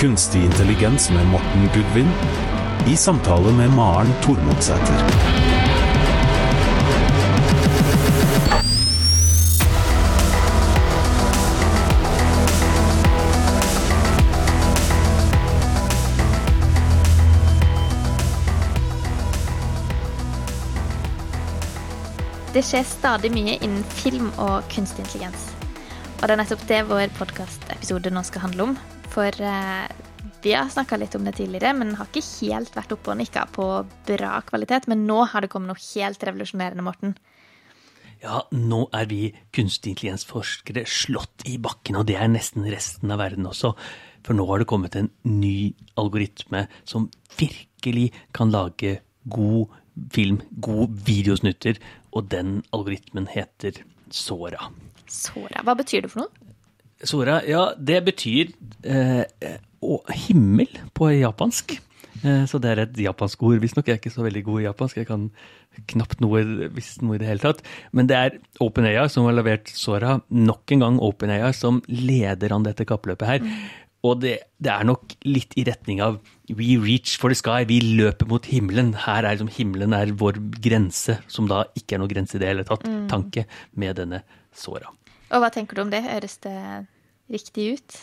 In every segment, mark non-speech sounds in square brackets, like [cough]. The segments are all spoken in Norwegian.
Kunstig intelligens med Morten Gudvin i samtale med Maren Tormodsæter. Det skjer stadig mye innen film og kunstig intelligens. Og det er nettopp det vår podkastepisode nå skal handle om. For eh, vi har snakka litt om det tidligere, men har ikke helt vært oppe og nikka på bra kvalitet. Men nå har det kommet noe helt revolusjonerende, Morten. Ja, nå er vi kunstig intelligensforskere slått i bakken, og det er nesten resten av verden også. For nå har det kommet en ny algoritme som virkelig kan lage god film, god videosnutter, og den algoritmen heter Sora. Sora, Hva betyr det for noe? Sora, ja, det betyr eh, å, himmel på japansk. Eh, så det er et japansk ord. Visstnok er jeg ikke så veldig god i japansk. Jeg kan knapt noe, hvis noe i det hele tatt. Men det er OpenAI som har levert Sora. Nok en gang OpenAI som leder an dette kappløpet her. Mm. Og det, det, er nok litt i retning av we reach for the sky, vi løper mot himmelen. Her er liksom himmelen er vår grense, som da ikke er noe grense i det hele tatt. Mm. Tanke med denne såra. Og hva tenker du om det? Høres det riktig ut?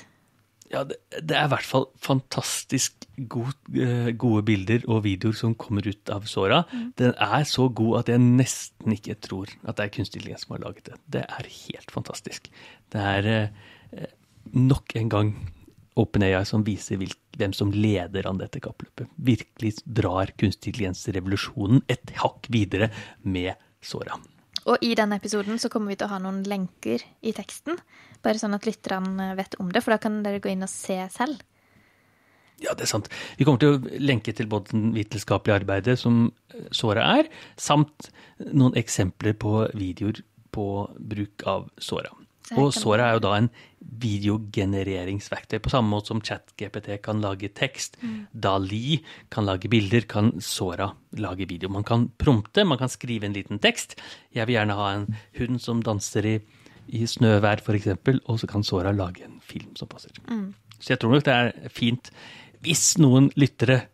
Ja, det, det er i hvert fall fantastisk god, uh, gode bilder og videoer som kommer ut av såra. Mm. Den er så god at jeg nesten ikke tror at det er kunstig intelligens som har laget det. Det er helt fantastisk. Det er eh, nok en gang OpenAI som viser hvem som leder an dette kappløpet. Virkelig drar kunstig intelligens-revolusjonen et hakk videre med Sora. Og i denne episoden så kommer vi til å ha noen lenker i teksten. Bare sånn at lytterne vet om det, for da kan dere gå inn og se selv. Ja, det er sant. Vi kommer til å lenke til både den vitenskapelige arbeidet som såret er, samt noen eksempler på videoer på bruk av Sora. Og Sora er jo da en videogenereringsverktøy. På samme måte som ChatGPT kan lage tekst, mm. Dali kan lage bilder, kan Sora lage video. Man kan prompte, man kan skrive en liten tekst. Jeg vil gjerne ha en hund som danser i, i snøvær, f.eks., og så kan Sora lage en film som passer. Mm. Så jeg tror nok det er fint hvis noen lyttere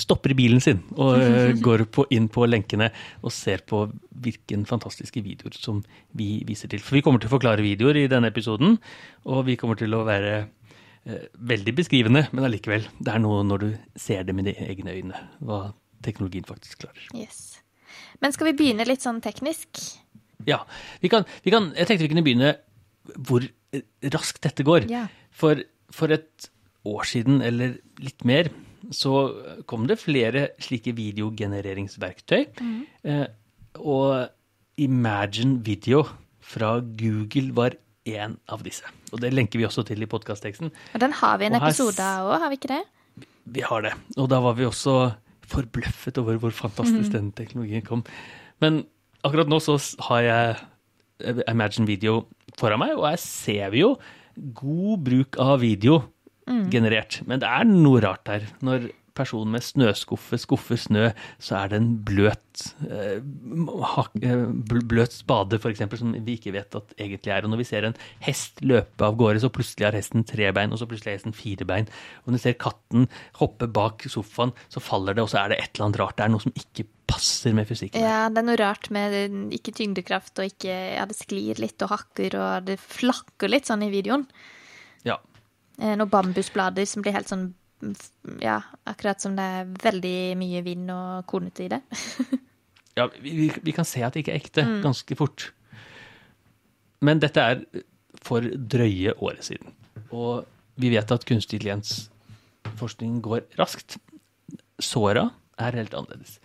stopper i bilen sin og eh, [laughs] går på, inn på lenkene og ser på hvilke fantastiske videoer som vi viser til. For vi kommer til å forklare videoer i denne episoden, og vi kommer til å være eh, veldig beskrivende, men allikevel. Det er noe når du ser det med dine egne øyne, hva teknologien faktisk klarer. Yes. Men skal vi begynne litt sånn teknisk? Ja. Vi kan, vi kan, jeg tenkte vi kunne begynne hvor raskt dette går. Ja. For, for et år siden, eller litt mer, så kom det flere slike videogenereringsverktøy. Mm. Eh, og Imagine Video fra Google var en av disse. Og det lenker vi også til i podkastteksten. Og den har vi en episode av òg, har vi ikke det? Vi, har det. Og da var vi også forbløffet over hvor fantastisk mm. den teknologien kom. Men akkurat nå så har jeg eh, Imagine Video foran meg, og her ser vi jo god bruk av video mm. generert. Men det er noe rart der. Når personen med snøskuffe skuffer snø, så er det en bløt, eh, eh bløt spade, f.eks., som vi ikke vet at egentlig er. Og når vi ser en hest løpe av gårde, så plutselig har hesten tre bein, og så plutselig har hesten fire bein. Og når vi ser katten hoppe bak sofaen, så faller det, og så er det et eller annet rart. Det er noe som ikke passer med fysikken. Ja, det er noe rart med ikke tyngdekraft, og ikke Ja, det sklir litt og hakker, og det flakker litt sånn i videoen. Eh, noen bambusblader som blir helt sånn Ja, akkurat som det er veldig mye vind og kornete i det. [laughs] ja, vi, vi, kan se at det ikke er ekte mm. ganske fort. Men dette er for drøye året siden. Og vi vet at kunstig intelligens-forskning går raskt. Såra er helt annerledes.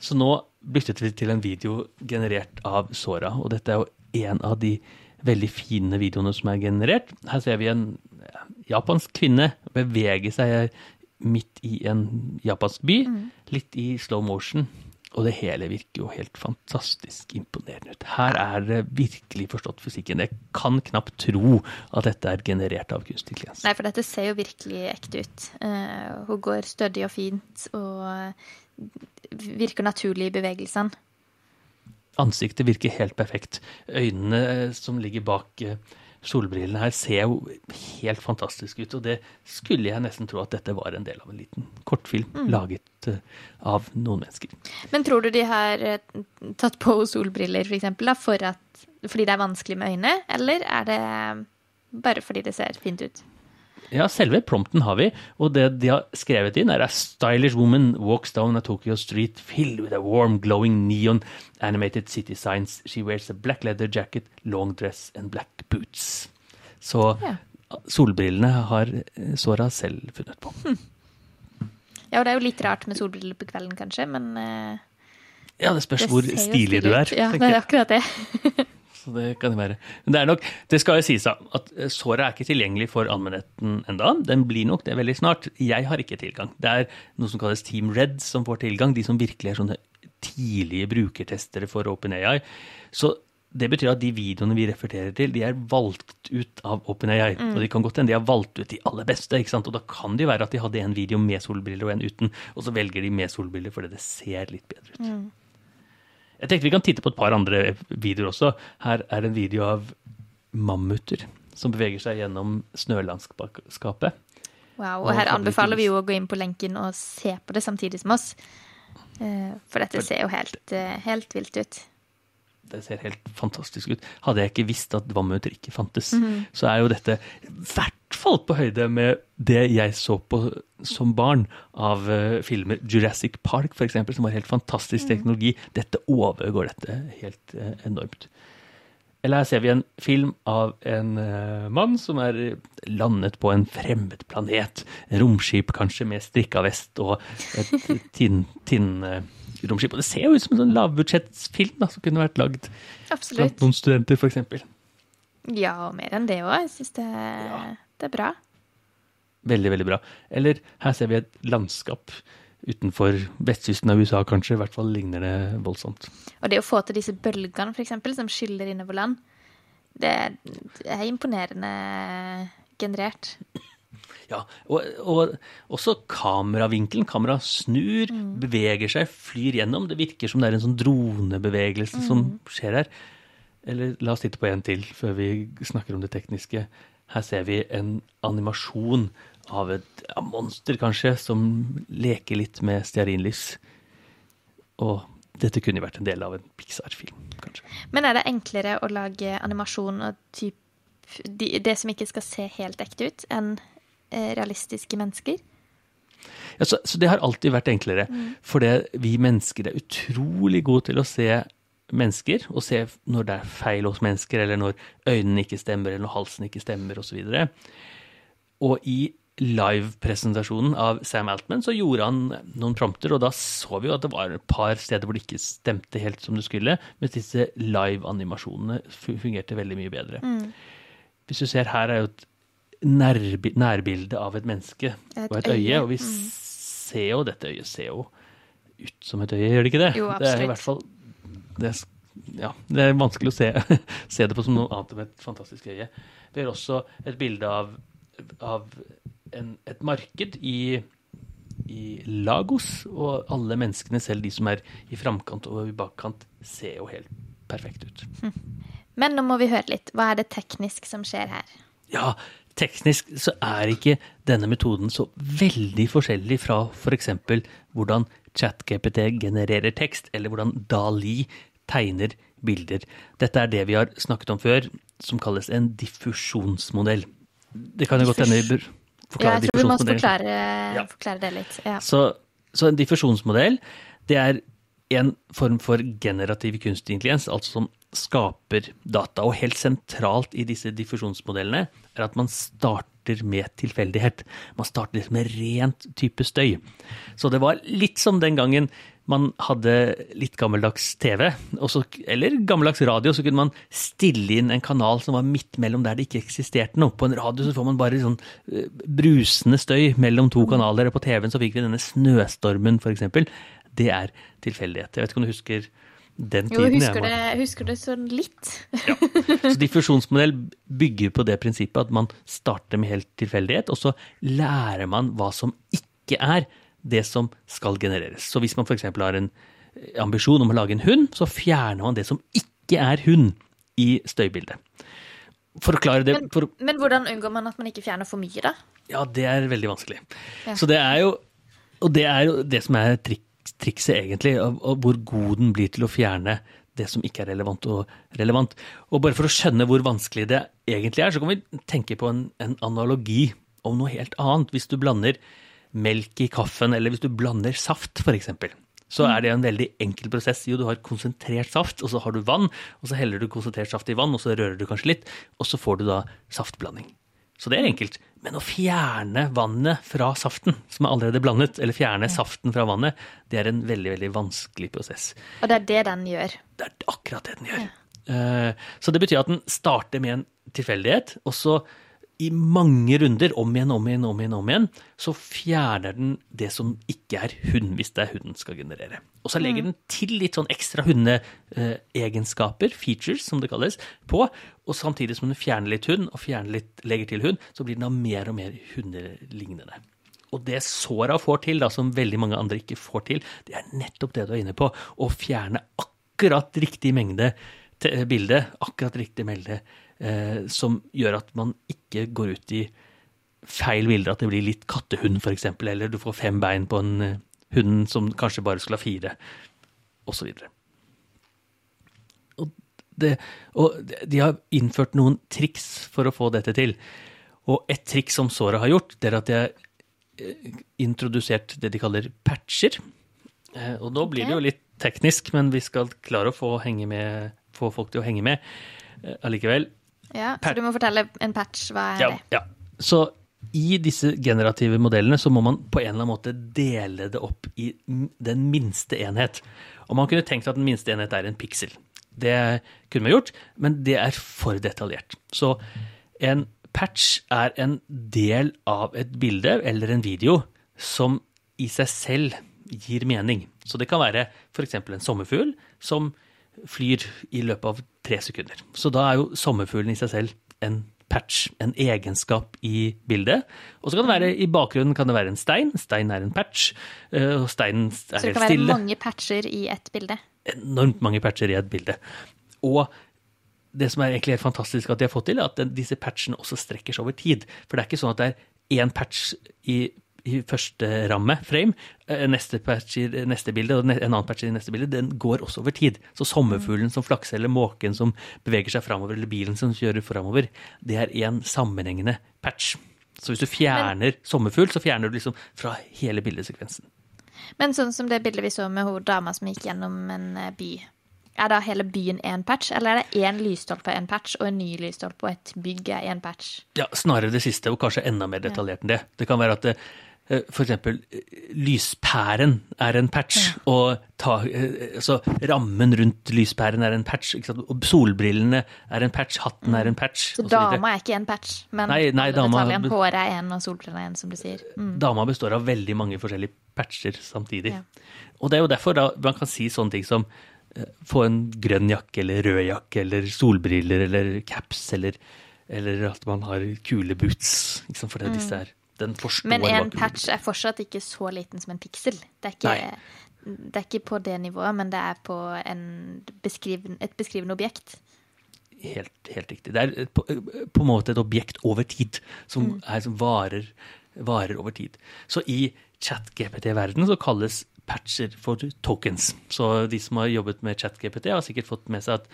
Så nå byttet vi til en video generert av Såra, og dette er jo en av de veldig fine videoene som er generert. Her ser vi en japansk kvinne bevege seg midt i en japansk by, mm. litt i slow motion. Og det hele virker jo helt fantastisk imponerende ut. Her er det virkelig forstått fysikken. Jeg kan knapt tro at dette er generert av kunstig intelligens. Nei, for dette ser jo virkelig ekte ut. Uh, hun går stødig og fint og virker naturlig i bevegelsene. Ansiktet virker helt perfekt. Øynene som ligger bak, eh, solbrillene her ser jo helt fantastiske ut. Og det skulle jeg nesten tro at dette var en del av en liten kortfilm Mm. laget eh, av noen mennesker. Men tror du de har eh, tatt på solbriller for eksempel, da, for at, fordi det er vanskelig med øynene, eller er det bare fordi det ser fint ut? Ja, selve prompten har vi, og det de har skrevet inn er A stylish woman walks down a Tokyo street filled with a warm, glowing neon animated city signs. She wears a black leather jacket, long dress and black boots. Så Ja. solbrillene har eh, Sora selv funnet på. Ja, og det er jo litt rart med solbriller på kvelden, kanskje, men uh, Ja, det spørs det hvor stilig du er. Ja, det er akkurat det. Så det kan det være. Men det er nok, det skal jo sies at såret Sora er ikke tilgjengelig for allmennheten enda. Den blir nok det veldig snart. Jeg har ikke tilgang. Det er noe som kalles Team Red som får tilgang. De som virkelig er sånne tidlige brukertestere for OpenAI. Så det betyr at de videoene vi refererer til, de er valgt ut av OpenAI. Og de kan godt hende de har valgt ut de aller beste. ikke sant? Og da kan det jo være at de hadde en video med solbriller og en uten, og så velger de med solbriller fordi det ser litt bedre ut. Jeg tenkte vi kan titte på et par andre videoer også. Her er en video av mammuter som beveger seg gjennom snølandskapet. Wow, Og og her anbefaler vi jo å gå inn på lenken og se på det samtidig som oss. Eh, For dette ser jo helt, eh, helt vilt ut. Det ser helt fantastisk ut. Hadde jeg ikke visst at vannmøter ikke fantes, så er jo dette i hvert fall på høyde med det jeg så på som barn av eh, filmer. Jurassic Park, for eksempel, som har helt fantastisk teknologi. Dette overgår dette helt eh, enormt. Eller her ser vi en film av en eh, mann som er landet på en fremmed planet. Romskip kanskje med strikka vest og et tinnromskip. [laughs] Tinn, romskip. og det ser jo ut som en sånn lavbudsjettsfilm som kunne vært lagd blant noen studenter, f.eks. Ja, og mer enn det òg. Jeg syns det, det er bra. Veldig, veldig bra. Eller her ser vi et landskap utenfor vestkysten av USA, kanskje. I hvert fall ligner det voldsomt. Og det å få til disse bølgene, eksempel, som skyller innover land, det, er imponerende generert. Ja, og, og også kameravinkelen. Kamera snur, beveger seg, flyr gjennom. Det virker som det er en sånn dronebevegelse som skjer her. Eller la oss titte på en til før vi snakker om det tekniske. Her ser vi en animasjon av et ja, monster, kanskje, som leker litt med stearinlys. Og dette kunne vært en del av en Pixar-film, kanskje. Men er det enklere å lage animasjon og typ, de, det som ikke skal se helt ekte ut, enn eh, realistiske mennesker? Ja, så, så det har alltid vært enklere. For vi mennesker er utrolig gode til å se mennesker, og se når det er feil hos mennesker, eller når øynene ikke stemmer, eller når halsen ikke stemmer, osv. Og, så og i live-presentasjonen av Sam Altman så gjorde han noen prompter, og da så vi jo at det var et par steder hvor det ikke stemte helt som det skulle, mens disse live-animasjonene fungerte veldig mye bedre. Hvis du ser her er jo et nærbi- nærbilde av et menneske Et og et øye, øye, og vi ser jo dette øyet ser jo ut som et øye, gjør det ikke det? Jo, Det er i absolutt. hvert fall det ja, det er vanskelig å se, [laughs] se det på som noe annet enn et fantastisk øye. Vi har også et bilde av, av en, et marked i, i Lagos, og alle menneskene, selv de som er i framkant og i bakkant, ser jo helt perfekt ut. Men nå må vi høre litt. Hva er det teknisk som skjer her? Ja, teknisk så er ikke denne metoden så veldig forskjellig fra f.eks. hvordan ChatGPT genererer tekst, eller hvordan Dali tegner bilder. Dette er det vi har snakket om før, som kalles en diffusjonsmodell. Det kan jo godt hende vi bør Ja, forklare jeg tror vi må forklare, Ja. forklare det litt. Ja. Så, så en diffusjonsmodell, det er en form for generativ kunstig intelligens, altså som skaper data. Og helt sentralt i disse diffusjonsmodellene er at man starter med tilfeldighet. Man starter liksom med rent type støy. Så det var litt som den gangen man hadde litt gammeldags TV, også, eller gammeldags radio, så kunne man stille inn en kanal som var midt mellom der det ikke eksisterte noe. På en radio så får man bare sånn eh, brusende støy mellom to kanaler, og på TV-en så fikk vi denne snøstormen, eksempel. Det er tilfeldighet. Jeg vet ikke om du husker den Jo, tiden? jeg jeg, husker det, jeg husker det sånn litt. Så diffusjonsmodell bygger på det prinsippet at man starter med helt tilfeldighet, og så lærer man hva som ikke er det som skal genereres. Så hvis man f.eks. har en ambisjon om å lage en hund, så fjerner man det som ikke er hund i støybildet. for å klare det Men, for, men hvordan unngår man at man ikke fjerner for mye, da? Ja, det er veldig vanskelig. Ja. Så det er jo Og det er jo det som er trik, trikset, egentlig. Og, og hvor god den blir til å fjerne det som ikke er relevant og relevant. Og bare for å skjønne hvor vanskelig det egentlig er, så kan vi tenke på en, en analogi om noe helt annet. Hvis du blander melk i kaffen, eller hvis du blander saft, f.eks. Så er det en veldig enkel prosess. Jo, du har konsentrert saft, og så har du vann, og så heller du konsentrert saft i vann, og så rører du kanskje litt, og så får du da saftblanding. Så det er enkelt. Men å fjerne vannet fra saften, som er allerede blandet, eller fjerne saften fra vannet, det er en veldig, veldig vanskelig prosess. Og det er det den gjør. Det er akkurat det den gjør. Ja. Så det betyr at den starter med en tilfeldighet, og så i mange runder, om igjen, om igjen, om igjen, om igjen, så fjerner den det som ikke er hund, hvis det er hunden skal generere. Og så legger den til litt sånn ekstra hundeegenskaper, features som det kalles, på, og samtidig som den fjerner litt hund, og fjerner litt, legger til hund, så blir den da mer og mer hundelignende. Og det Sora får til, da, som veldig mange andre ikke får til, det er nettopp det du er inne på. Å fjerne akkurat riktig mengde til bilde, akkurat riktig mengde, eh, som gjør at man ikke går ut i feil bilder, at det blir litt kattehund f.eks., eller du får fem bein på en eh, hund som kanskje bare skulle ha fire, osv. Og, det, og de har innført noen triks for å få dette til. Og et triks som Sora har gjort, det er at de har eh, introdusert det de kaller patcher. Eh, Og nå blir det jo litt teknisk, men vi skal klare å få, med, få folk til å henge med allikevel. Ja, så du må fortelle en patch. Hva er Ja, det? ja. Så i disse generative modellene så må man på en eller annen måte dele det opp i den minste enhet. Og man kunne tenkt at den minste enhet er en piksel. Det kunne man gjort, men det er for detaljert. Så en patch er en del av et bilde eller en video som i seg selv gir mening. Så det kan være f.eks. en sommerfugl som flyr i løpet av tre sekunder. Så da er jo sommerfuglen i seg selv en patch, en egenskap i bildet. Og så kan det være i bakgrunnen kan det være en stein. Stein er en patch. eh, Og steinen er stille. Så det helt kan være stille. mange patcher i ett bilde. Enormt mange patcher i et bilde. Og det som er egentlig helt fantastisk at de har fått til, er at disse patchene også strekker seg over tid. For det er ikke sånn at det er én patch i, i første ramme, frame, eh, neste patch i neste bilde og en annen patch i neste bilde. Den går også over tid. Så sommerfuglen som flakser, eller måken som beveger seg framover, eller bilen som kjører framover, det er én sammenhengende patch. Så hvis du fjerner sommerfugl, så fjerner du liksom fra hele bildesekvensen. Men sånn som det bildet vi så med hun dama som gikk gjennom en eh, by. Er da hele byen én patch, eller er det én lysstolpe en patch, og en ny lysstolpe og et bygg er én patch? Ja, snarere det siste, og kanskje enda mer detaljert enn det. Det kan være at eh, eksempel eh, lyspæren er en patch, og ta, eh, altså, rammen rundt lyspæren er en patch, ikke sant? og solbrillene er en patch, hatten er en patch, Så dama er ikke en patch, men Nei, nei, dama-. Håret er en, og solbrillene er en, som du sier. Mm. Dama består av veldig mange forskjellige patcher samtidig. Ja. Og det er jo derfor da, man kan si sånne ting som få en grønn jakke eller rød jakke eller solbriller eller caps eller, eller at man har kule boots. liksom? For det er disse her. Den forstår. Men en patch er fortsatt ikke så liten som en piksel. Det er ikke, det er ikke på det nivået, men det er på en beskriven, et beskrivende objekt. Helt, helt riktig. Det er på, på en måte et objekt over tid, som, Mm. er, som varer, varer over tid. Så i chat-GPT-verdenen så kalles patcher for tokens. Så de som har jobbet med chat-GPT, har sikkert fått med seg at,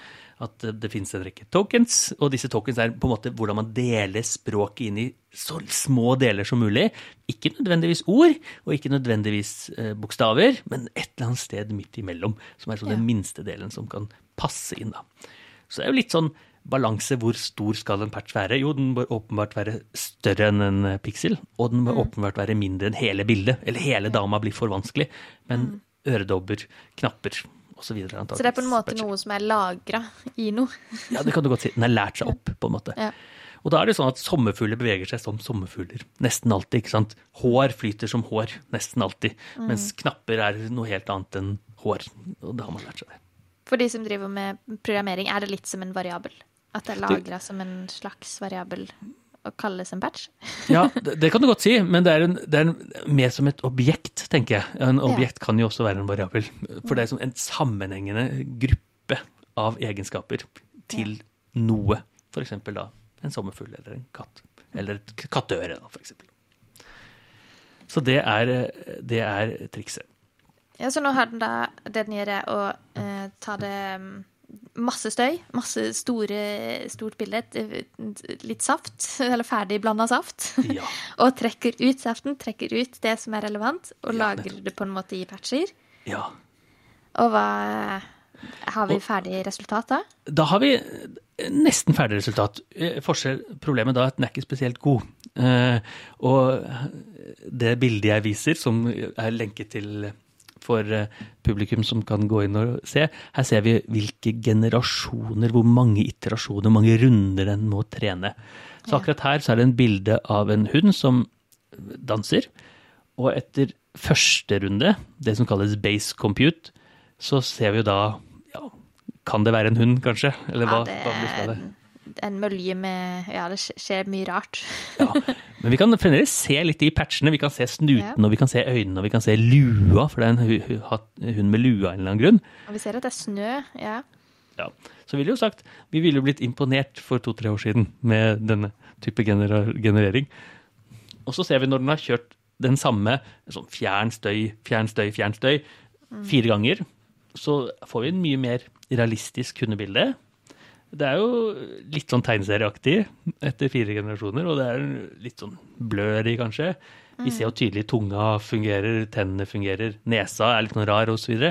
at det finnes en rekke tokens, og disse tokens er på en måte hvordan man deler språket inn i så små deler som mulig. Ikke nødvendigvis ord, og ikke nødvendigvis eh, bokstaver, men et eller annet sted midt imellom, som er sånn den minste delen som kan passe inn. da. Så det er jo litt sånn balanse. Hvor stor skal en patch være? Jo, den bør åpenbart være større enn en eh, piksel, og den bør åpenbart være mindre enn hele bildet. Eller hele dama blir for vanskelig. Men øredobber, knapper osv. Så det er på en måte noe som er lagra i noe. [laughs] Ja, det kan du godt si. Den har lært seg opp, på en måte. Ja. Og da er det sånn at sommerfugler beveger seg som sommerfugler. Nesten alltid. ikke sant? Hår flyter som hår. Nesten alltid. Mens knapper er noe helt annet enn hår. Og det har man lært seg det. For de som driver med programmering, er det litt som en variabel? At det er lagra som en slags variabel og kalles en patch? [laughs] Ja, det, kan du godt si, men det er, en, det er en, mer som et objekt, tenker jeg. En objekt kan jo også være en variabel. For det er som en sammenhengende gruppe av egenskaper til noe. For eksempel da en sommerfugl eller en katt. Eller et kattøre, da, eksempel. Så det er, det er trikset. Ja, så nå har den da det den gjør, er å eh, ta det masse støy, masse store, stort bilde, litt saft, eller ferdig blanda saft, Ja. [laughs] og trekker ut saften, trekker ut det som er relevant, og Ja, lagrer det på en måte i patcher. ja. Og hva Har vi ferdig resultat da? Da har vi nesten ferdig resultat. Eh, Forskjell, problemet da er at den er ikke spesielt god. Eh, og det bildet jeg viser, som er lenket til for eh, publikum som kan gå inn og se, her ser vi hvilke generasjoner, hvor mange iterasjoner, hvor mange runder den må trene. Så akkurat her så er det en bilde av en hund som danser, og etter første runde, det som kalles base compute, så ser vi jo da ja, kan det være en hund, kanskje? Eller hva, ja, det hva blir det? En mølje med Ja, det skjer mye rart. Ja. Men vi kan fremdeles se litt i patchene. Vi kan se snuten, Ja. og vi kan se øynene, og vi kan se lua, for det er en hund med lua av en eller annen grunn. Og vi ser at det er snø. Ja. Ja. Så ville jo sagt, vi ville jo blitt imponert for to-tre år siden med denne type gener generering. Og så ser vi når den har kjørt den samme sånn fjern støy, fjern støy, fjern støy fire ganger, så får vi en mye mer realistisk hundebilde. Det er jo litt sånn tegneserieaktig etter fire generasjoner, og det er litt sånn blørig, kanskje. Vi ser jo tydelig tunga fungerer, tennene fungerer, nesa er litt sånn rar osv.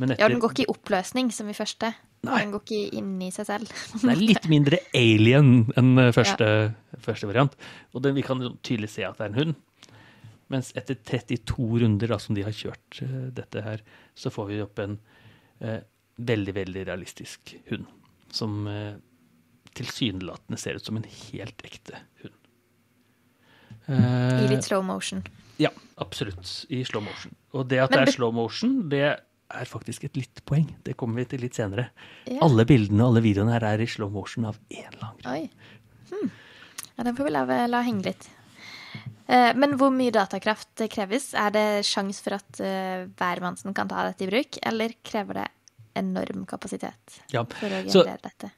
Men ja, den går ikke i oppløsning som i første. Nei. Den går ikke inn i seg selv. [laughs] Den er litt mindre alien enn første, første, første variant. Og den, vi kan tydelig se at det er en hund. Mens etter 32 runder da, som de har kjørt eh, dette her, så får vi opp en eh, veldig, veldig realistisk hund. Som eh, tilsynelatende ser ut som en helt ekte hund. Eh, I litt slow motion. ja, absolutt. I slow motion. Og det at det er slow motion, det er faktisk et litt poeng. Det kommer vi til litt senere. Ja. Alle bildene og alle videoene her er i slow motion av en eller annen grunn. Hmm. Ja, den får vi la, la henge litt. Eh, Men hvor mye datakraft kreves? Er det sjans for at eh, hvermannsen kan ta dette i bruk, eller krever det enorm kapasitet Ja, for å så- generere dette?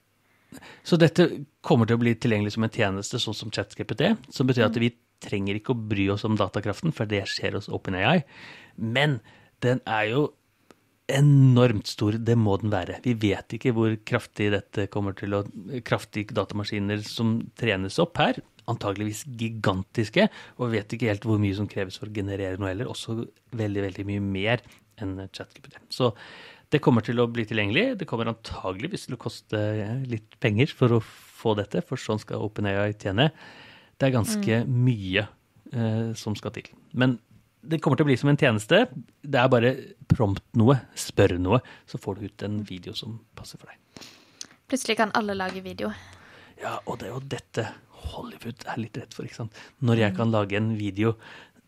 Så dette kommer til å bli tilgjengelig som en tjeneste, sånn som ChatGPT. Som betyr Mm. at vi trenger ikke å bry oss om datakraften, for det skjer hos OpenAI. Men den er jo enormt stor, det må den være. Vi vet ikke hvor kraftig dette kommer til å Kraftige datamaskiner som trenes opp her. Antageligvis gigantiske, og vet ikke helt hvor mye som kreves for å generere noe heller. Også veldig, veldig mye mer enn ChatGPT. Så det kommer til å bli tilgjengelig. Det kommer antageligvis til å koste litt penger for å få dette, for sånn skal OpenAI tjene. Det er ganske mye eh, som skal til. Men det kommer til å bli som en tjeneste. Det er bare prompt noe, spør noe, så får du ut en video som passer for deg. Plutselig kan alle lage video. Ja, og det er jo dette Hollywood er litt redd for, ikke sant. Når jeg kan lage en video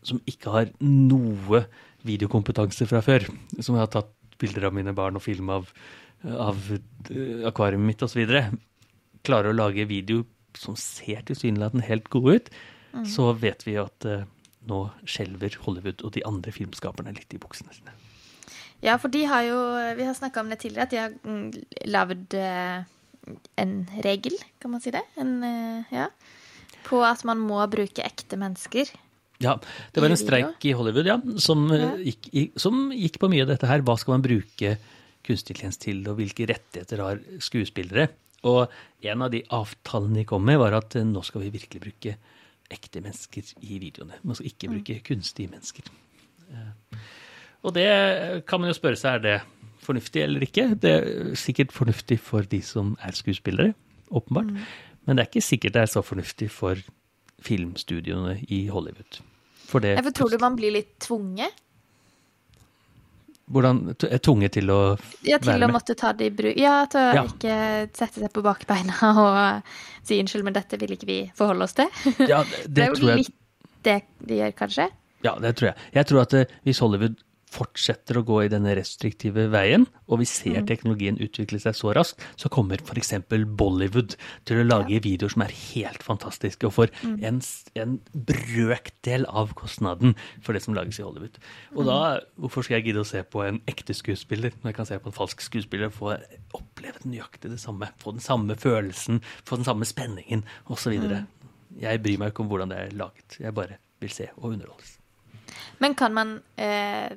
som ikke har noe videokompetanse fra før, som jeg har tatt bilder av mine barn og film av, av eh, akvariet mitt osv., klarer å lage video som ser tilsynelatende helt god ut, så vet vi at uh, nå skjelver Hollywood og de andre filmskaperne litt i buksene sine. Ja, for de har jo Vi har snakka om det tidligere, at de har mm, lagd eh, en regel, kan man si det? En, ja. På at man må bruke ekte mennesker. Ja, det var en streik i Hollywood ja, som, Ja. eh, Gikk, som gikk på mye av dette her. Hva skal man bruke kunstig intelligens til, og hvilke rettigheter har skuespillere? Og en av de avtalene de kom med, var at eh, nå skal vi virkelig bruke ekte mennesker i videoene. Man skal ikke bruke kunstige mennesker. Eh, Og det kan man jo spørre seg, er det fornuftig eller ikke? Det er sikkert fornuftig for de som er skuespillere, åpenbart. Men det er ikke sikkert det er så fornuftig for filmstudioene i Hollywood. For det Hvorfor tror du man blir litt tvunget? Hvordan er Tvunget til å Ja, til å måtte ta det i bruk. Ja, til å Ja. ikke sette seg på bakbeina [laughs] og si unnskyld, men dette vil ikke vi forholde oss til. Ja, det, [laughs] Det det er jo tror jeg litt det de gjør, kanskje. Ja, det tror jeg. Jeg tror at eh, hvis Hollywood fortsetter å gå i denne restriktive veien, og vi ser teknologien utvikle seg så raskt, så kommer f.eks. Bollywood til å lage videoer som er helt fantastiske, og får en, s- en brøkdel av kostnaden for det som lages i Hollywood. Og da, hvorfor skal jeg gidde å se på en ekte skuespiller når jeg kan se på en falsk skuespiller og få oppleve nøyaktig det samme? Få den samme følelsen, få den samme spenningen, osv. Jeg bryr meg ikke om hvordan det er laget. Jeg bare vil se og underholdes. Men kan man eh,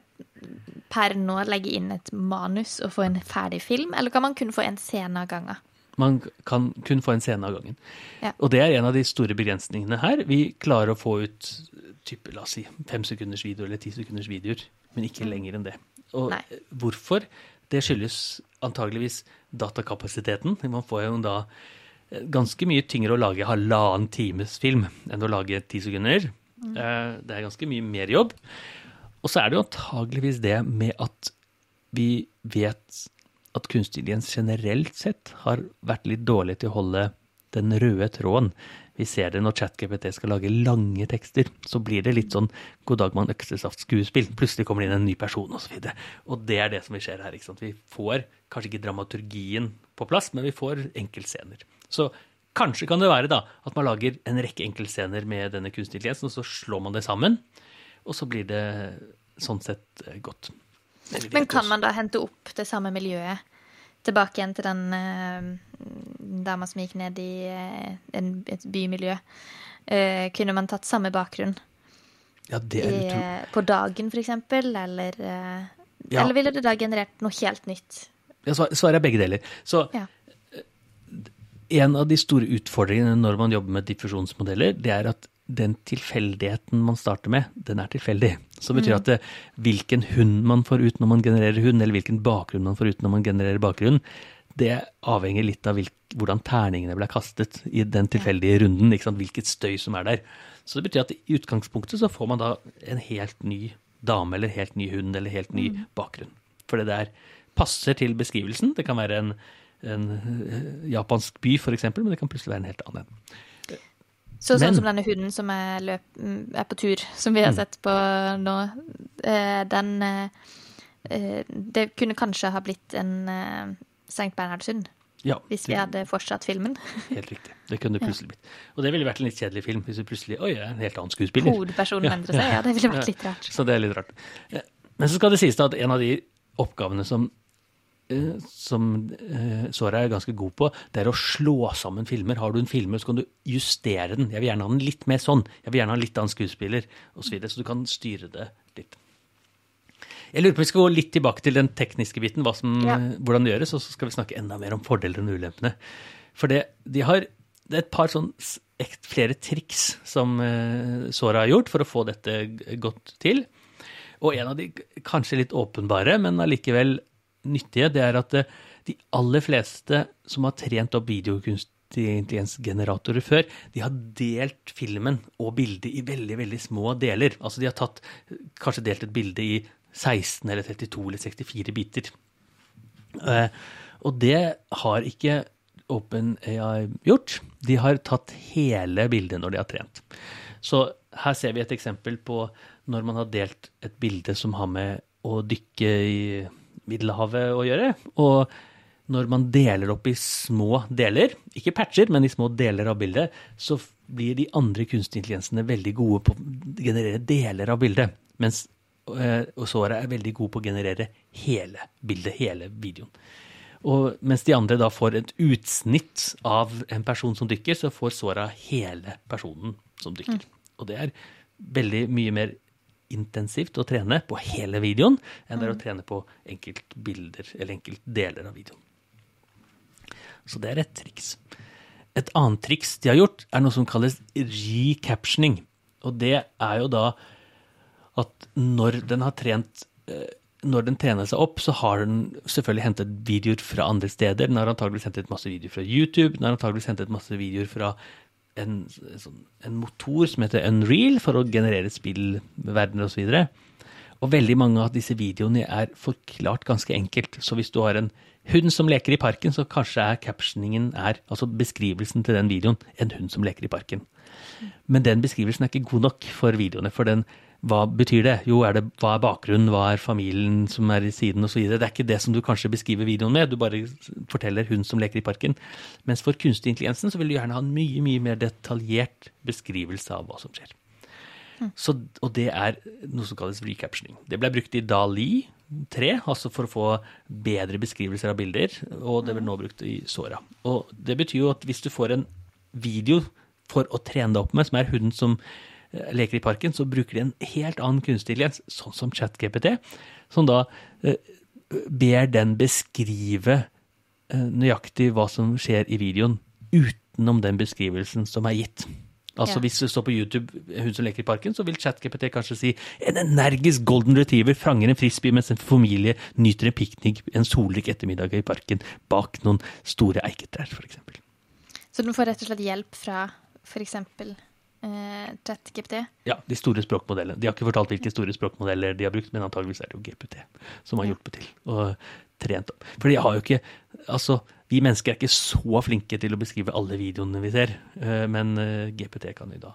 per nå legge inn et manus og få en ferdig film, eller kan man kun få en scene av gangen? Man kan kun få en scene av gangen. Ja. Og det er en av de store begrensningene her. Vi klarer å få ut type, la oss si, fem sekunders video eller ti sekunders videoer, men ikke lenger enn det. Og Nei. hvorfor? Det skyldes antageligvis datakapasiteten. Man får jo da eh, ganske mye tyngre å lage halvannen times film enn å lage ti sekunder. Eh, Det er ganske mye mer jobb. Og så er det jo antageligvis det med at vi vet at kunstig intelligens generelt sett har vært litt dårlig til å holde den røde tråden. Vi ser det når ChatGPT skal lage lange tekster. Så blir det litt sånn 'God dag, mann, øksesaft'-skuespill. Plutselig kommer det inn en ny person, osv. Og, så og det er det som vi ser her. Vi får kanskje ikke dramaturgien på plass, men vi får enkeltscener. Så kanskje kan det være da at man lager en rekke enkeltscener med denne kunstig intelligensen, og så slår man det sammen, og så blir det sånn sett eh, godt. Men kan også- man da hente opp det samme miljøet tilbake igjen til den uh, dama som gikk ned i uh, en, et bymiljø? Uh, kunne man tatt samme bakgrunn Ja, det er i, på dagen, for eksempel? Eller, uh, Ja. eller ville det da generert noe helt nytt? Ja, svar- Svaret er begge deler. Så Ja. En av de store utfordringene når man jobber med diffusjonsmodeller, det er at den tilfeldigheten man starter med, den er tilfeldig. Så det betyr at det, hvilken hund man får ut når man genererer hund, eller hvilken bakgrunn man får ut når man genererer bakgrunn, det avhenger litt av hvilk, hvordan terningene ble kastet i den tilfeldige runden. Hvilket støy som er der. Så det betyr at i utgangspunktet så får man da en helt ny dame, eller helt ny hund, eller helt ny bakgrunn. For det der passer til beskrivelsen. Det kan være en, en eh, japansk by, eksempel, men det kan plutselig være en helt annen en. Så sånn Men- som denne hunden som er, løp, er på tur, som vi har Mm. sett på nå, eh, den eh, Det kunne kanskje ha blitt en St. Bernhardshund Ja, hvis vi hadde fortsatt filmen. [laughs] Helt riktig. Det kunne det plutselig blitt. Og det ville vært en litt kjedelig film hvis vi plutselig Oi, jeg er en helt annen skuespiller. Hovedpersonen Ja, endrer seg. Ja, det ville vært litt rart. Så det er litt rart. Men så skal det sies da at en av de oppgavene som, som eh, Sora er ganske god på, det er å slå sammen filmer. Har du en film, så kan du justere den. Jeg vil gjerne ha den litt mer sånn. Jeg vil gjerne ha en litt annen skuespiller, osv. Så, videre, så du kan styre det litt. Jeg lurer på vi skal gå litt tilbake til den tekniske biten, som, Ja. hvordan det gjøres, og så skal vi snakke enda mer om fordeler og ulempene. For det, de har, det er et par sånn flere triks som eh, Sora har gjort for å få dette godt til. Og en av de kanskje litt åpenbare, men allikevel nyttige, det er at eh, de aller fleste som har trent opp videokunstig intelligensgeneratorer før, de har delt filmen og bildet i veldig, veldig små deler. Altså de har tatt, kanskje delt et bilde i 16 eller 32 eller 64 biter. Eh, og det har ikke OpenAI gjort. De har tatt hele bildet når de har trent. Så her ser vi et eksempel på når man har delt et bilde som har med å dykke i Middelhavet å gjøre. Og når man deler opp i små deler, ikke patcher, men i små deler av bildet, så blir de andre kunstige intelligensene veldig gode på å generere deler av bildet. Mens eh, Sora er veldig god på å generere hele bildet, hele videoen. Og mens de andre da får et utsnitt av en person som dykker, så får Sora hele personen som dykker. Og det er veldig mye mer intensivt å trene på hele videoen enn det er å trene på enkeltbilder eller enkeltdeler av videoen. Så det er et triks. Et annet triks de har gjort, er noe som kalles recaptioning. Og det er jo da at når den har trent eh, når den trener seg opp, så har den selvfølgelig hentet videoer fra andre steder. Den har antageligvis hentet masse videoer fra YouTube. Den har antageligvis hentet masse videoer fra en, sånn, en motor som heter Unreal, for å generere spillverdener osv. Og, så og veldig mange av disse videoene er forklart ganske enkelt. Så hvis du har en hund som leker i parken, så kanskje er captioningen er, altså beskrivelsen til den videoen, en hund som leker i parken. Men den beskrivelsen er ikke god nok for videoene, for den, hva betyr det? Jo, er det, hva er bakgrunnen, hva er familien som er i siden osv. Det er ikke det som du kanskje beskriver videoen med, du bare forteller hun som leker i parken. Mens for kunstig intelligensen så vil du gjerne ha en mye, mye mer detaljert beskrivelse av hva som skjer. Mm. Så, og det er noe som kalles recaptioning. Det ble brukt i Dali 3, altså for å få bedre beskrivelser av bilder, og det blir nå brukt i Sora. Og det betyr jo at hvis du får en video for å trene deg opp med, som er hunden som leker i parken, så bruker de en helt annen kunstig intelligens, sånn som ChatGPT, som da eh, ber den beskrive eh, nøyaktig hva som skjer i videoen, utenom den beskrivelsen som er gitt. Altså ja. Hvis du står på YouTube hun som leker i parken, så vil ChatGPT kanskje si en energisk golden retriever fanger en frisbee mens en familie nyter en piknik en solrik ettermiddag i parken bak noen store eiketrær, f.eks. Så du får rett og slett hjelp fra f.eks eh, ChatGPT? Ja, de store språkmodellene. De har ikke fortalt hvilke store språkmodeller de har brukt, men antageligvis er det jo GPT som har hjulpet til og trent opp. For de har jo ikke Altså, vi mennesker er ikke så flinke til å beskrive alle videoene vi ser, eh, men eh, GPT kan jo da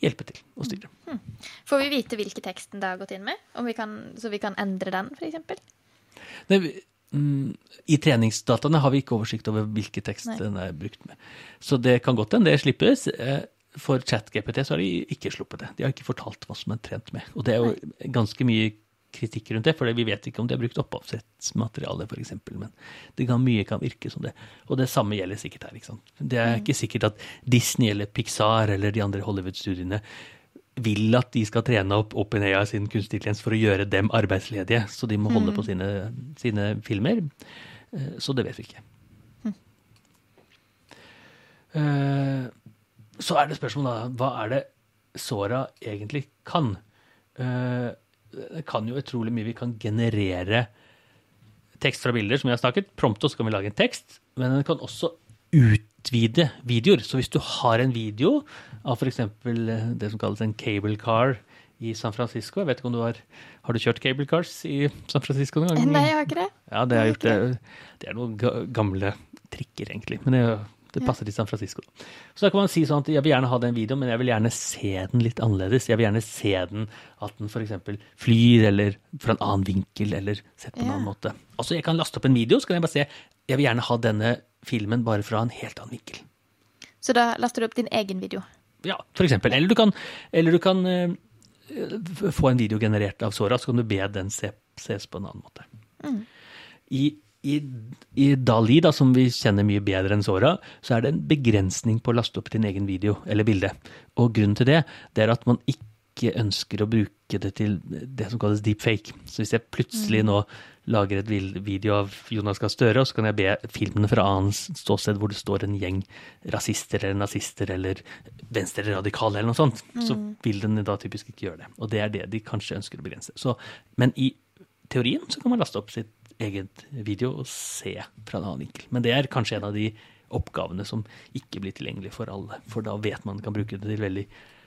hjelpe til å styre. Hmm. Får vi vite hvilken tekst det har gått inn med, vi kan, så vi kan endre den, f.eks.? Mm, I treningsdataene har vi ikke oversikt over hvilken tekst Nei. den er brukt med. Så det kan godt hende det slippes. For ChatGPT så har de ikke sluppet det. De har ikke fortalt hva som er trent med. Og det er jo ganske mye kritikk rundt det, for vi vet ikke om de har brukt opphavsrettsmateriale f.eks. Men det kan, mye kan virke som det. Og det samme gjelder sikkert her. ikke sant? Det er ikke sikkert at Disney eller Pixar eller de andre Hollywood-studiene vil at de skal trene opp OpenAI sin kunstig intelligens for å gjøre dem arbeidsledige. Så de må holde mm. på sine, sine, filmer. Eh, så det vet vi ikke. Mm. Uh, så er det spørsmålet da, hva er det Sora egentlig kan? Eh, det kan jo utrolig mye. Vi kan generere tekst fra bilder, som vi har snakket. Prompto så kan vi lage en tekst, men den kan også utvide videoer. Så hvis du har en video av f.eks. det som kalles en cable car i San Francisco Jeg vet ikke om du har Har du kjørt cable cars i San Francisco noen gang? Nei, jeg har ikke det. Ja, det, er, det, det er noen gamle trikker, egentlig. Men det er det passer til San Francisco. Så da kan man si sånn at jeg vil gjerne ha den videoen, men jeg vil gjerne se den litt annerledes. Jeg vil gjerne se den at den f.eks. flyr, eller fra en annen vinkel, eller sett på en annen måte. Altså jeg kan laste opp en video, så kan jeg bare se jeg vil gjerne ha denne filmen bare fra en helt annen vinkel. Så da laster du opp din egen video? Ja, for eksempel. Eller du kan, eller du kan uh, få en video generert av Sora, så kan du be den se, ses på en annen måte. Mm. I i, i, Dali, da, som vi kjenner mye bedre enn Sora, så er det en begrensning på å laste opp din egen video eller bilde. Og grunnen til det, det er at man ikke ønsker å bruke det til det som kalles deepfake. Så hvis jeg plutselig mm. nå lager et video av Jonas Gahr Støre, og så kan jeg be filmen fra annet ståsted hvor det står en gjeng rasister eller nazister eller venstreradikale eller noe sånt, mm. så vil den da typisk ikke gjøre det. Og det er det de kanskje ønsker å begrense. Så, men i teorien så kan man laste opp sitt eget video og se fra en annen vinkel. Men det er kanskje en av de oppgavene som ikke blir tilgjengelig for alle. For da vet man kan bruke det til veldig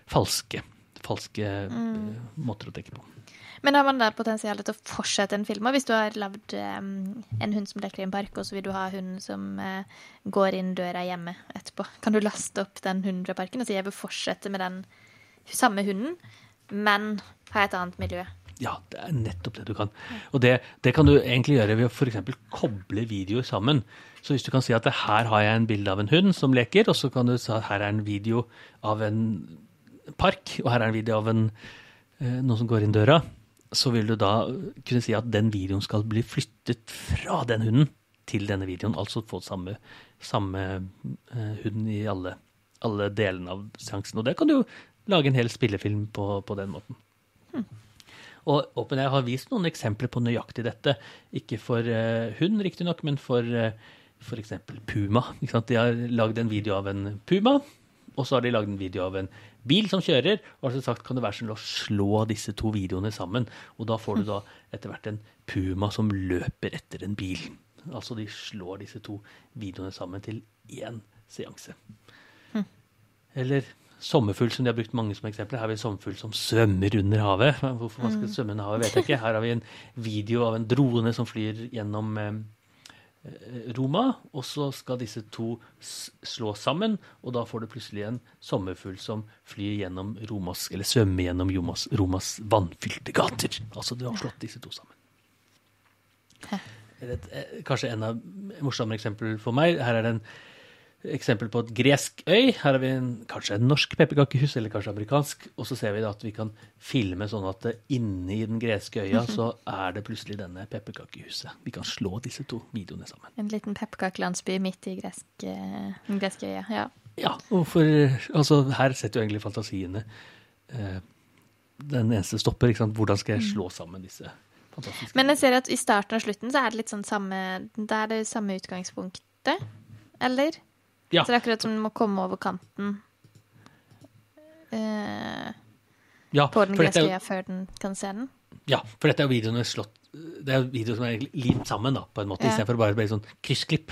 falske, falske mm. måter å tenke på. Men har man da potensialet til å fortsette en film? Hvis du har lagd um, en hund som leker i en park, og så vil du ha hunden som uh, går inn døra hjemme etterpå, kan du laste opp den hunden fra parken og si jeg vil fortsette med den samme hunden, men ha et annet miljø? Ja, det er nettopp det du kan. Og det, det kan du egentlig gjøre ved å f.eks. koble videoer sammen. Så hvis du kan si at her har jeg en bilde av en hund som leker, og så kan du si at her er en video av en park, og her er en video av en, eh, noen som går inn døra, så vil du da kunne si at den videoen skal bli flyttet fra den hunden til denne videoen. Altså få samme, samme uh, hund i alle, alle delene av seansen. Og det kan du lage en hel spillefilm på, på den måten. Hmm. Og OpenAI har vist noen eksempler på nøyaktig dette. Ikke for uh, hund, riktignok, men for uh, eh, f.eks. puma. De har lagd en video av en puma, og så har de lagd en video av en bil som kjører. Og så sagt kan det være sånn å slå disse to videoene sammen. Og da får du da etter hvert en puma som løper etter en bil. Altså de slår disse to videoene sammen til én seanse. Hm. Eller sommerfugl som de har brukt mange som eksempler. Her har vi en sommerfugl som svømmer under havet. Hvorfor man skal mm. svømme under havet, vet jeg ikke. Her har vi en video av en drone som flyr gjennom, eh, eh, Roma, og så skal disse to slå sammen, og da får du plutselig en sommerfugl som flyr gjennom Romas, eller svømmer gjennom Romas, Romas vannfylte gater. Altså du har slått disse to sammen. Et, eh, kanskje en av morsommere eksempler for meg. Her er det en eksempel på et gresk øy. Her har vi en, kanskje en norsk pepperkakehus, eller kanskje amerikansk. Og så ser vi at vi kan filme sånn at inni inne i den greske øya så er det plutselig denne pepperkakehuset. Vi kan slå disse to videoene sammen. En liten pepperkakelandsby midt i gresk, eh, den greske øya. Ja. Ja, og for Altså, her setter jo egentlig fantasiene eh, den eneste stopper. Hvordan skal jeg slå sammen disse fantastiske Men jeg ser at i starten og slutten så er det litt sånn samme Det er det samme utgangspunktet, eller? Ja. Så det er akkurat som den må komme over kanten eh, ja, på den øya før den kan se den. Ja, for dette er videoen slått Det er videoer som er limt sammen, da, på en måte, Ja. istedenfor bare et sånn kryssklipp.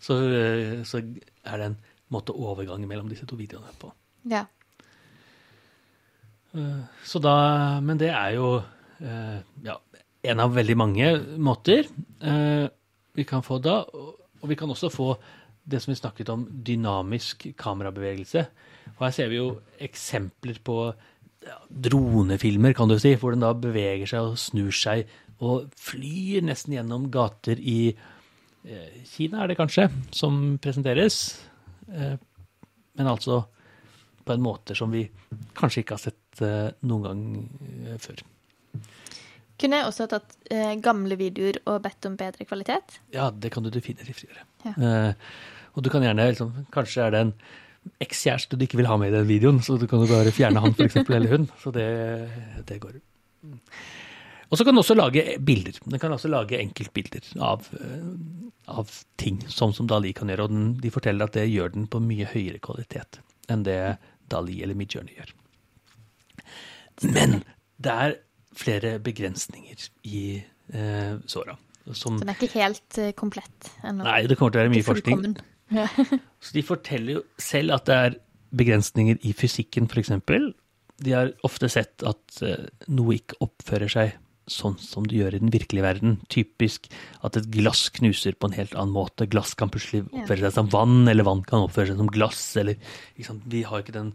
Så, øh, så er det en måte overgang mellom disse to videoene på. Ja. Eh, Så da Men det er jo eh, ja, en av veldig mange måter eh, vi kan få da. Og vi kan også få det som vi snakket om, dynamisk kamerabevegelse. Og her ser vi jo eksempler på dronefilmer, kan du si, hvor den da beveger seg og snur seg og flyr nesten gjennom gater i eh, Kina, er det kanskje, som presenteres. Eh, men altså på en måte som vi kanskje ikke har sett eh, noen gang før. Kunne jeg også tatt eh, gamle videoer og bedt om bedre kvalitet? Ja, det kan du definitivt gjøre. Ja. Eh, og du kan gjerne liksom, Kanskje er det en ekskjæreste du ikke vil ha med i den videoen, så du kan jo bare fjerne han for eksempel, eller hun. Så det, det går. Og så kan du også lage bilder. Den kan også lage enkeltbilder av, av ting, sånn som Dali kan gjøre. Og den, de forteller at det gjør den på mye høyere kvalitet enn det Dali eller Midjourney gjør. Men det er flere begrensninger i eh, såra. Som, Den er ikke helt eh, komplett ennå. nei, det kommer til å være mye forskning. [laughs] Så de forteller jo selv at det er begrensninger i fysikken, f.eks. De har ofte sett at eh, noe ikke oppfører seg sånn som det gjør i den virkelige verden. Typisk at et glass knuser på en helt annen måte. Glass kan plutselig oppføre seg som vann, eller vann kan oppføre seg som glass. Eller? Vi har ikke den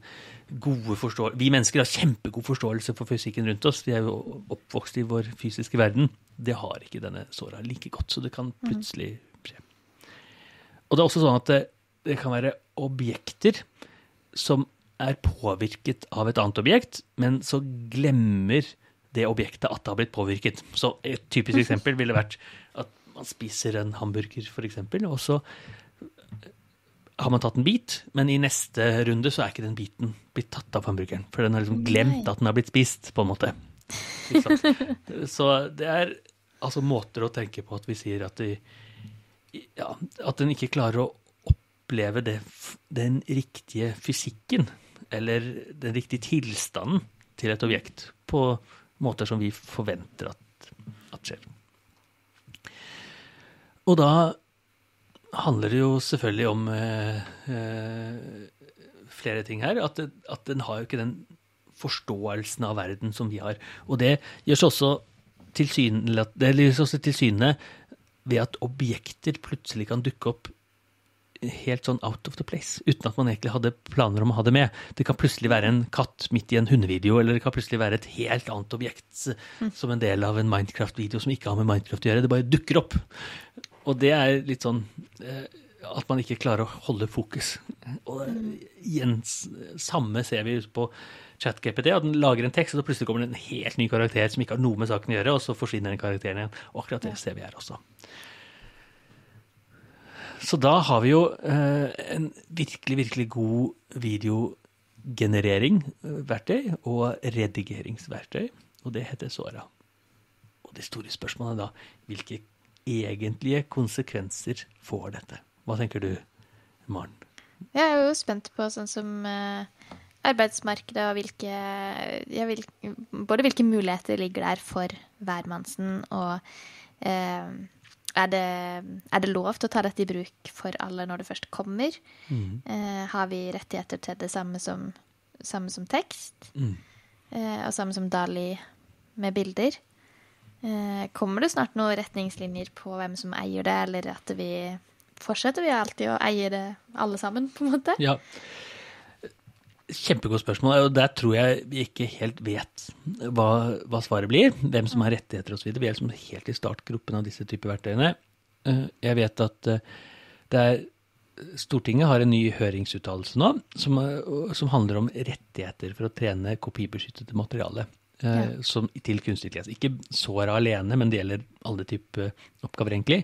gode forståelse Vi mennesker har kjempegod forståelse for fysikken rundt oss. Vi er jo oppvokst i vår fysiske verden. Det har ikke denne såra like godt, så det kan plutselig skje. Og det er også sånn at det, det kan være objekter som er påvirket av et annet objekt, men så glemmer det objektet at det har blitt påvirket. Så et typisk [laughs] eksempel ville vært at man spiser en hamburger, eksempel, og så har man tatt en bit, men i neste runde så er ikke den biten blitt tatt av hamburgeren. For den har liksom glemt at den har blitt spist, på en måte. [laughs] Så det er altså måter å tenke på at vi sier at vi ja, at den ikke klarer å oppleve det, den riktige fysikken, eller den riktige tilstanden til et objekt, på måter som vi forventer at, at skjer. Og da handler det jo selvfølgelig om eh, eh, flere ting her. At, at den har jo ikke den forståelsen av verden som vi har. Og det gjør seg også til ved at objekter plutselig kan dukke opp helt sånn out of the place, uten at man egentlig hadde planer om å ha det med. Det kan plutselig være en katt midt i en hundevideo, eller det kan plutselig være et helt annet objekt eh, som en del av en Minecraft-video som ikke har med Minecraft å gjøre. Det bare dukker opp. Og det er litt sånn eh, at man ikke klarer å holde fokus. Og eh, igjen, samme ser vi på ChatGPT, at den lager en tekst, og så plutselig kommer det en helt ny karakter som ikke har noe med saken å gjøre, og så forsvinner den karakteren igjen. Og akkurat det ser vi her også. Så da har vi jo eh, en virkelig, virkelig god videogenerering, eh, og redigeringsverktøy, og det heter Sora. Og det store spørsmålet er da, hvilke egentlige konsekvenser får dette? Hva tenker du, Maren? Jeg er jo spent på sånn som eh, arbeidsmarkedet og hvilke ja, hvil, Både hvilke muligheter ligger der for hvermannsen, og eh, er, det, er det lov til å ta dette i bruk for alle når det først kommer? Eh, har vi rettigheter til det samme som, samme som tekst? Mm. Eh, og samme som Dali med bilder. Eh, kommer det snart noen retningslinjer på hvem som eier det, eller at vi fortsetter vi alltid å eie det alle sammen, på en måte? Ja. Kjempegodt spørsmål. og Der tror jeg vi ikke helt vet hva, hva svaret blir. Hvem som har rettigheter osv. Vi er liksom helt i startgruppen av disse typer verktøyene. Eh, Jeg vet at eh, det er Stortinget har en ny høringsuttalelse nå som, eh, som handler om rettigheter for å trene kopibeskyttede materiale. Ja. Som, til kunstig intelligens. Ikke såra alene, men det gjelder alle typer oppgaver, egentlig.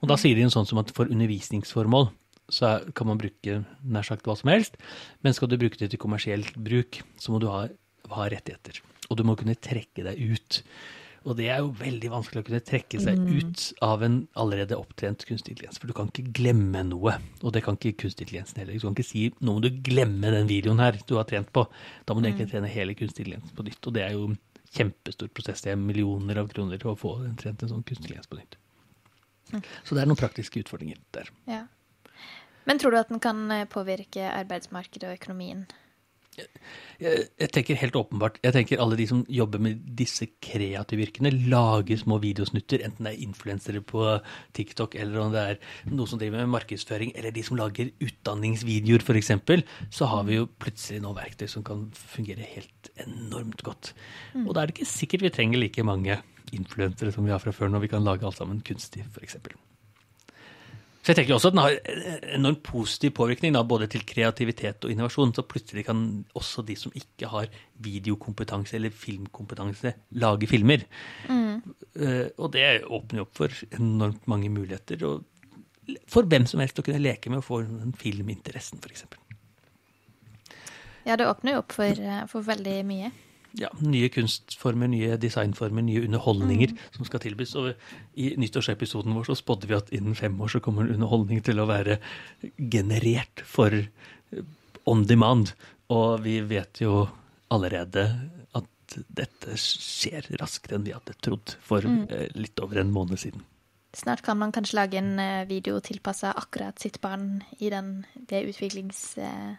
Og da sier de en sånn som at for undervisningsformål så kan man bruke nær sagt hva som helst. Men skal du bruke det til kommersielt bruk, så må du ha, ha rettigheter. Og du må kunne trekke deg ut. Og det er jo veldig vanskelig å kunne trekke seg ut av en allerede opptrent kunstig intelligens. For du kan ikke glemme noe. Og det kan ikke kunstig intelligensen heller. Du kan ikke si nå må du glemme den videoen her du har trent på. Da må du egentlig trene hele kunstig intelligens på nytt. Og det er jo en kjempestor prosess. Det er millioner av kroner å få trent en sånn kunstig intelligens på nytt. Så det er noen praktiske utfordringer der. Ja. Men tror du at den kan eh, påvirke arbeidsmarkedet og økonomien? Jeg, jeg tenker helt åpenbart, jeg tenker alle de som jobber med disse kreative yrkene, lager små videosnutter, enten det er influensere på TikTok, eller om det er noe som driver med markedsføring, eller de som lager utdanningsvideoer f.eks., så har vi jo plutselig noen verktøy som kan fungere helt enormt godt. Og da er det ikke sikkert vi trenger like mange influensere som vi har fra før, når vi kan lage alt sammen kunstig, f.eks. Så jeg tenker også at den har enormt positiv påvirkning da, både til kreativitet og innovasjon. Så plutselig kan også de som ikke har videokompetanse eller filmkompetanse, lage filmer. Mm. og det åpner jo opp for enormt mange muligheter. Og for hvem som helst å kunne leke med å få den filminteressen, f.eks. Ja, det åpner jo opp for, eh, for veldig mye. Ja, nye kunstformer, nye designformer, nye underholdninger som skal tilbys. Og i nyttårsepisoden vår så spådde vi at innen fem år så kommer en underholdning til å være generert for eh, on demand. Og vi vet jo allerede at dette skjer raskere enn vi hadde trodd for mm. litt over en måned siden. Snart kan man kanskje lage en eh, video tilpassa akkurat sitt barn i den, det utviklings, eh,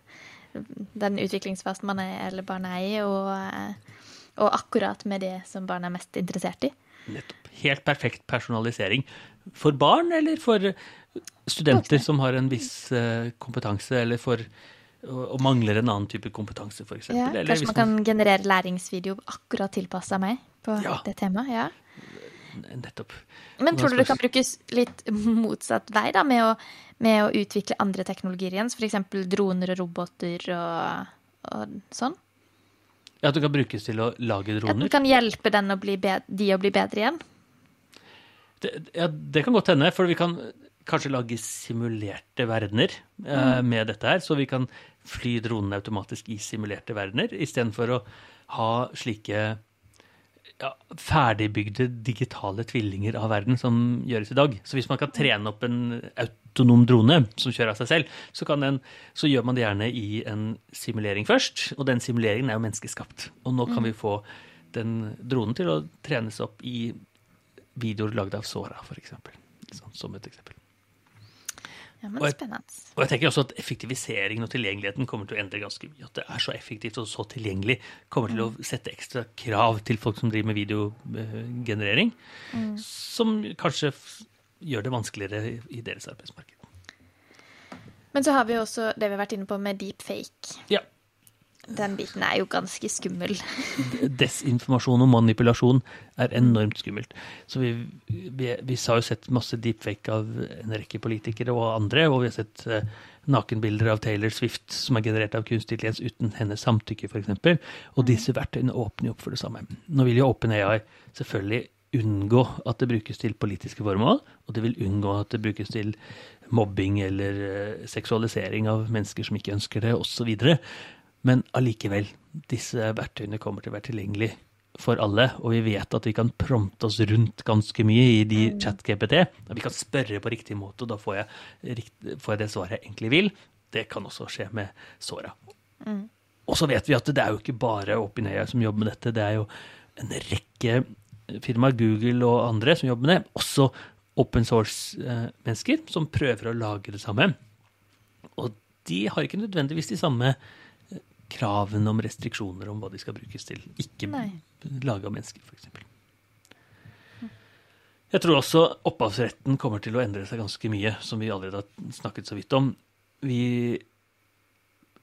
den utviklingsfasen man er, eller barna er i, og, eh, og akkurat med det som barna er mest interessert i. Nettopp. Helt perfekt personalisering. For barn eller for studenter som har en viss eh, kompetanse, eller for og, og mangler en annen type kompetanse, f.eks. Ja, kanskje man kan generere læringsvideo akkurat tilpassa meg på Ja. det temaet. ja. Nettopp. Men tror du det kan brukes litt motsatt vei, da, med å, med å utvikle andre teknologier igjen? F.eks. droner og roboter og, og sånn? Ja, At det kan brukes til å lage At droner? det kan hjelpe den å bli bed de å bli bedre igjen? Det, ja, det kan godt hende, for vi kan kanskje lage simulerte verdener eh, med dette her. Så vi kan fly dronene automatisk i simulerte verdener, istedenfor å ha slike ja, ferdigbygde digitale tvillinger av verden som gjøres i dag. Så hvis man kan trene opp en autonom drone som kjører av seg selv, så, den, så gjør man det gjerne i en simulering først. Og den simuleringen er jo menneskeskapt. Og nå kan vi få den dronen til å trenes opp i videoer lagd av Sora, f.eks. Sånn, som et eksempel. Ja, men Og jeg. Og jeg tenker også at effektiviseringen og tilgjengeligheten kommer til å endre ganske mye. At det er så effektivt og så tilgjengelig kommer til å sette ekstra krav til folk som driver med videogenerering, som kanskje gjør det vanskeligere i- deres arbeidsmarked. Men så har vi også det vi har vært inne på med deepfake. Ja. Den biten er jo ganske skummel. Desinformasjon og manipulasjon er enormt skummelt. Så vi, vi, vi har jo sett masse deepfake av en rekke politikere og andre, og vi har sett eh, nakenbilder av Taylor Swift som er generert av kunstig intelligens uten hennes samtykke, f.eks. Og disse verktøyene åpner jo opp for det samme. Nå vil jo OpenAI selvfølgelig unngå at det brukes til politiske formål, og det vil unngå at det brukes til mobbing eller eh, seksualisering av mennesker som ikke ønsker det, osv. Men allikevel, disse verktøyene kommer til å være tilgjengelig for alle, og vi vet at vi kan prompte oss rundt ganske mye i de chat-GPT. Vi kan spørre på riktig måte, og da får jeg, får jeg det svaret jeg egentlig vil. Det kan også skje med Sora. Og så vet vi at det er jo ikke bare OpenAI som jobber med dette, det er jo en rekke firmaer, Google og andre, som jobber med det. Også open source-mennesker som prøver å lage det samme. Og de har ikke nødvendigvis de samme eh, kravene om restriksjoner om hva de skal brukes til. Ikke Nei. av mennesker, f.eks. Jeg tror også opphavsretten kommer til å endre seg ganske mye, som vi allerede har snakket så vidt om. Vi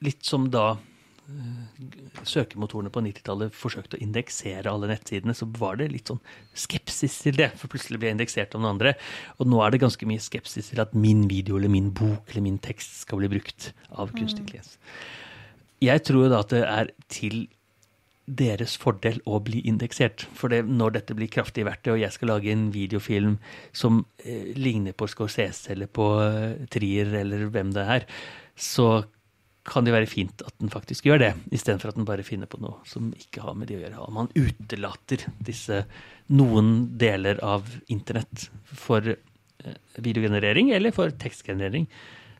Litt som da eh, søkemotorene på 90-tallet forsøkte å indeksere alle nettsidene, så var det litt sånn skepsis til det, for plutselig ble jeg indeksert av noen andre. Og nå er det ganske mye skepsis til at min video eller min bok eller min tekst skal bli brukt av kunstig intelligens. Jeg tror da at det er til deres fordel å bli indeksert. For det, når dette blir kraftig verdt det, og jeg skal lage en videofilm som eh, ligner på Scorsese eller på eh, Trier eller hvem det er, så kan det være fint at den faktisk gjør det, istedenfor at den bare finner på noe som ikke har med det å gjøre. Om man utelater disse noen deler av internett for eh, videogenerering eller for tekstgenerering.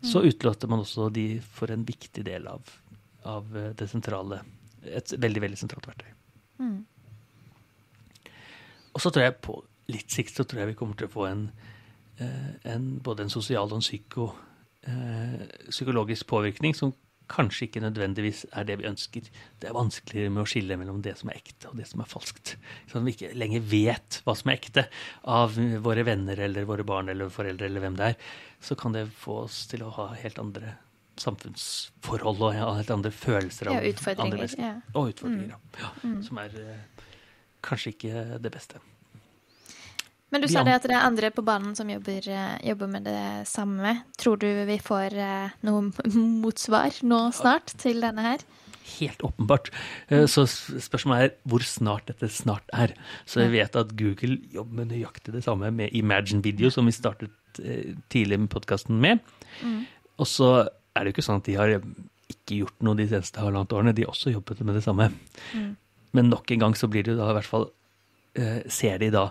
Så utelater man også de for en viktig del av, av eh, det sentrale Et veldig, veldig sentralt verktøy. Mm. Og så tror jeg på litt sikt så tror jeg vi kommer til å få en, eh, en både en sosial og en psyko, eh, psykologisk påvirkning som kanskje ikke nødvendigvis er det vi ønsker. Det er vanskeligere med å skille mellom det som er ekte og det som er falskt. Sånn at vi ikke lenger vet hva som er ekte av våre venner eller våre barn eller foreldre eller hvem det er. Så kan det få oss til å ha helt andre samfunnsforhold og helt andre følelser av Ja, utfordringer, andre ja. Mm. Og utfordringer, ja. ja. Som er eh, kanskje ikke det beste. Men du sa det at det er andre på banen som jobber, eh, jobber med det samme. Tror du vi får eh, noe motsvar nå snart til denne her? Helt åpenbart. Eh, Så spørsmålet er hvor snart dette snart er. Så jeg vet at Google jobber med nøyaktig det samme med Imagine Video, som vi startet eh, tidlig med podkasten med. Og så er det jo ikke sånn at de har ikke gjort noe de seneste halvannet årene. De har også jobbet med det samme. Men nok en gang så blir det da i hvert fall eh, Ser de da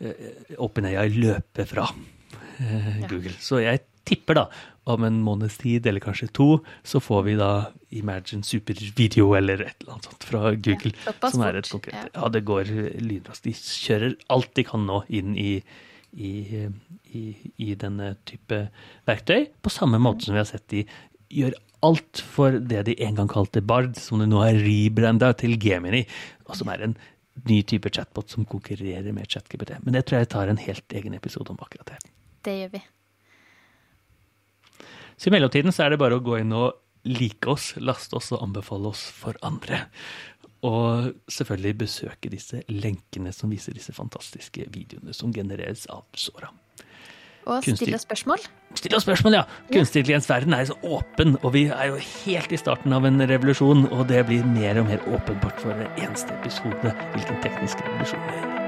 eh, OpenAI løpe fra eh, Ja. Google. Så jeg tipper da om en måneds tid, eller kanskje to, så får vi da Imagine Super Video eller et eller annet sånt fra Google. Ja, som er et konkret ja. Ja, det går lynraskt. De kjører alt de kan nå inn i, i, i, i denne type verktøy, på samme Mm. måte som vi har sett de gjør alt for det de en gang kalte Bard, som de nå har rebranda til Gemini, og som er en ny type chatbot som konkurrerer med ChatGPT. Men det tror jeg tar en helt egen episode om akkurat det. Det gjør vi. Så i mellomtiden så er det bare å gå inn og like oss, laste oss og anbefale oss for andre. Og selvfølgelig besøke disse lenkene som viser disse fantastiske videoene som genereres av Sora. Og stille spørsmål. Stille spørsmål, ja. Kunstig intelligens verden er så åpen, og vi er jo helt i starten av en revolusjon, og det blir mer og mer åpenbart for hver eneste episode hvilken teknisk revolusjon vi er.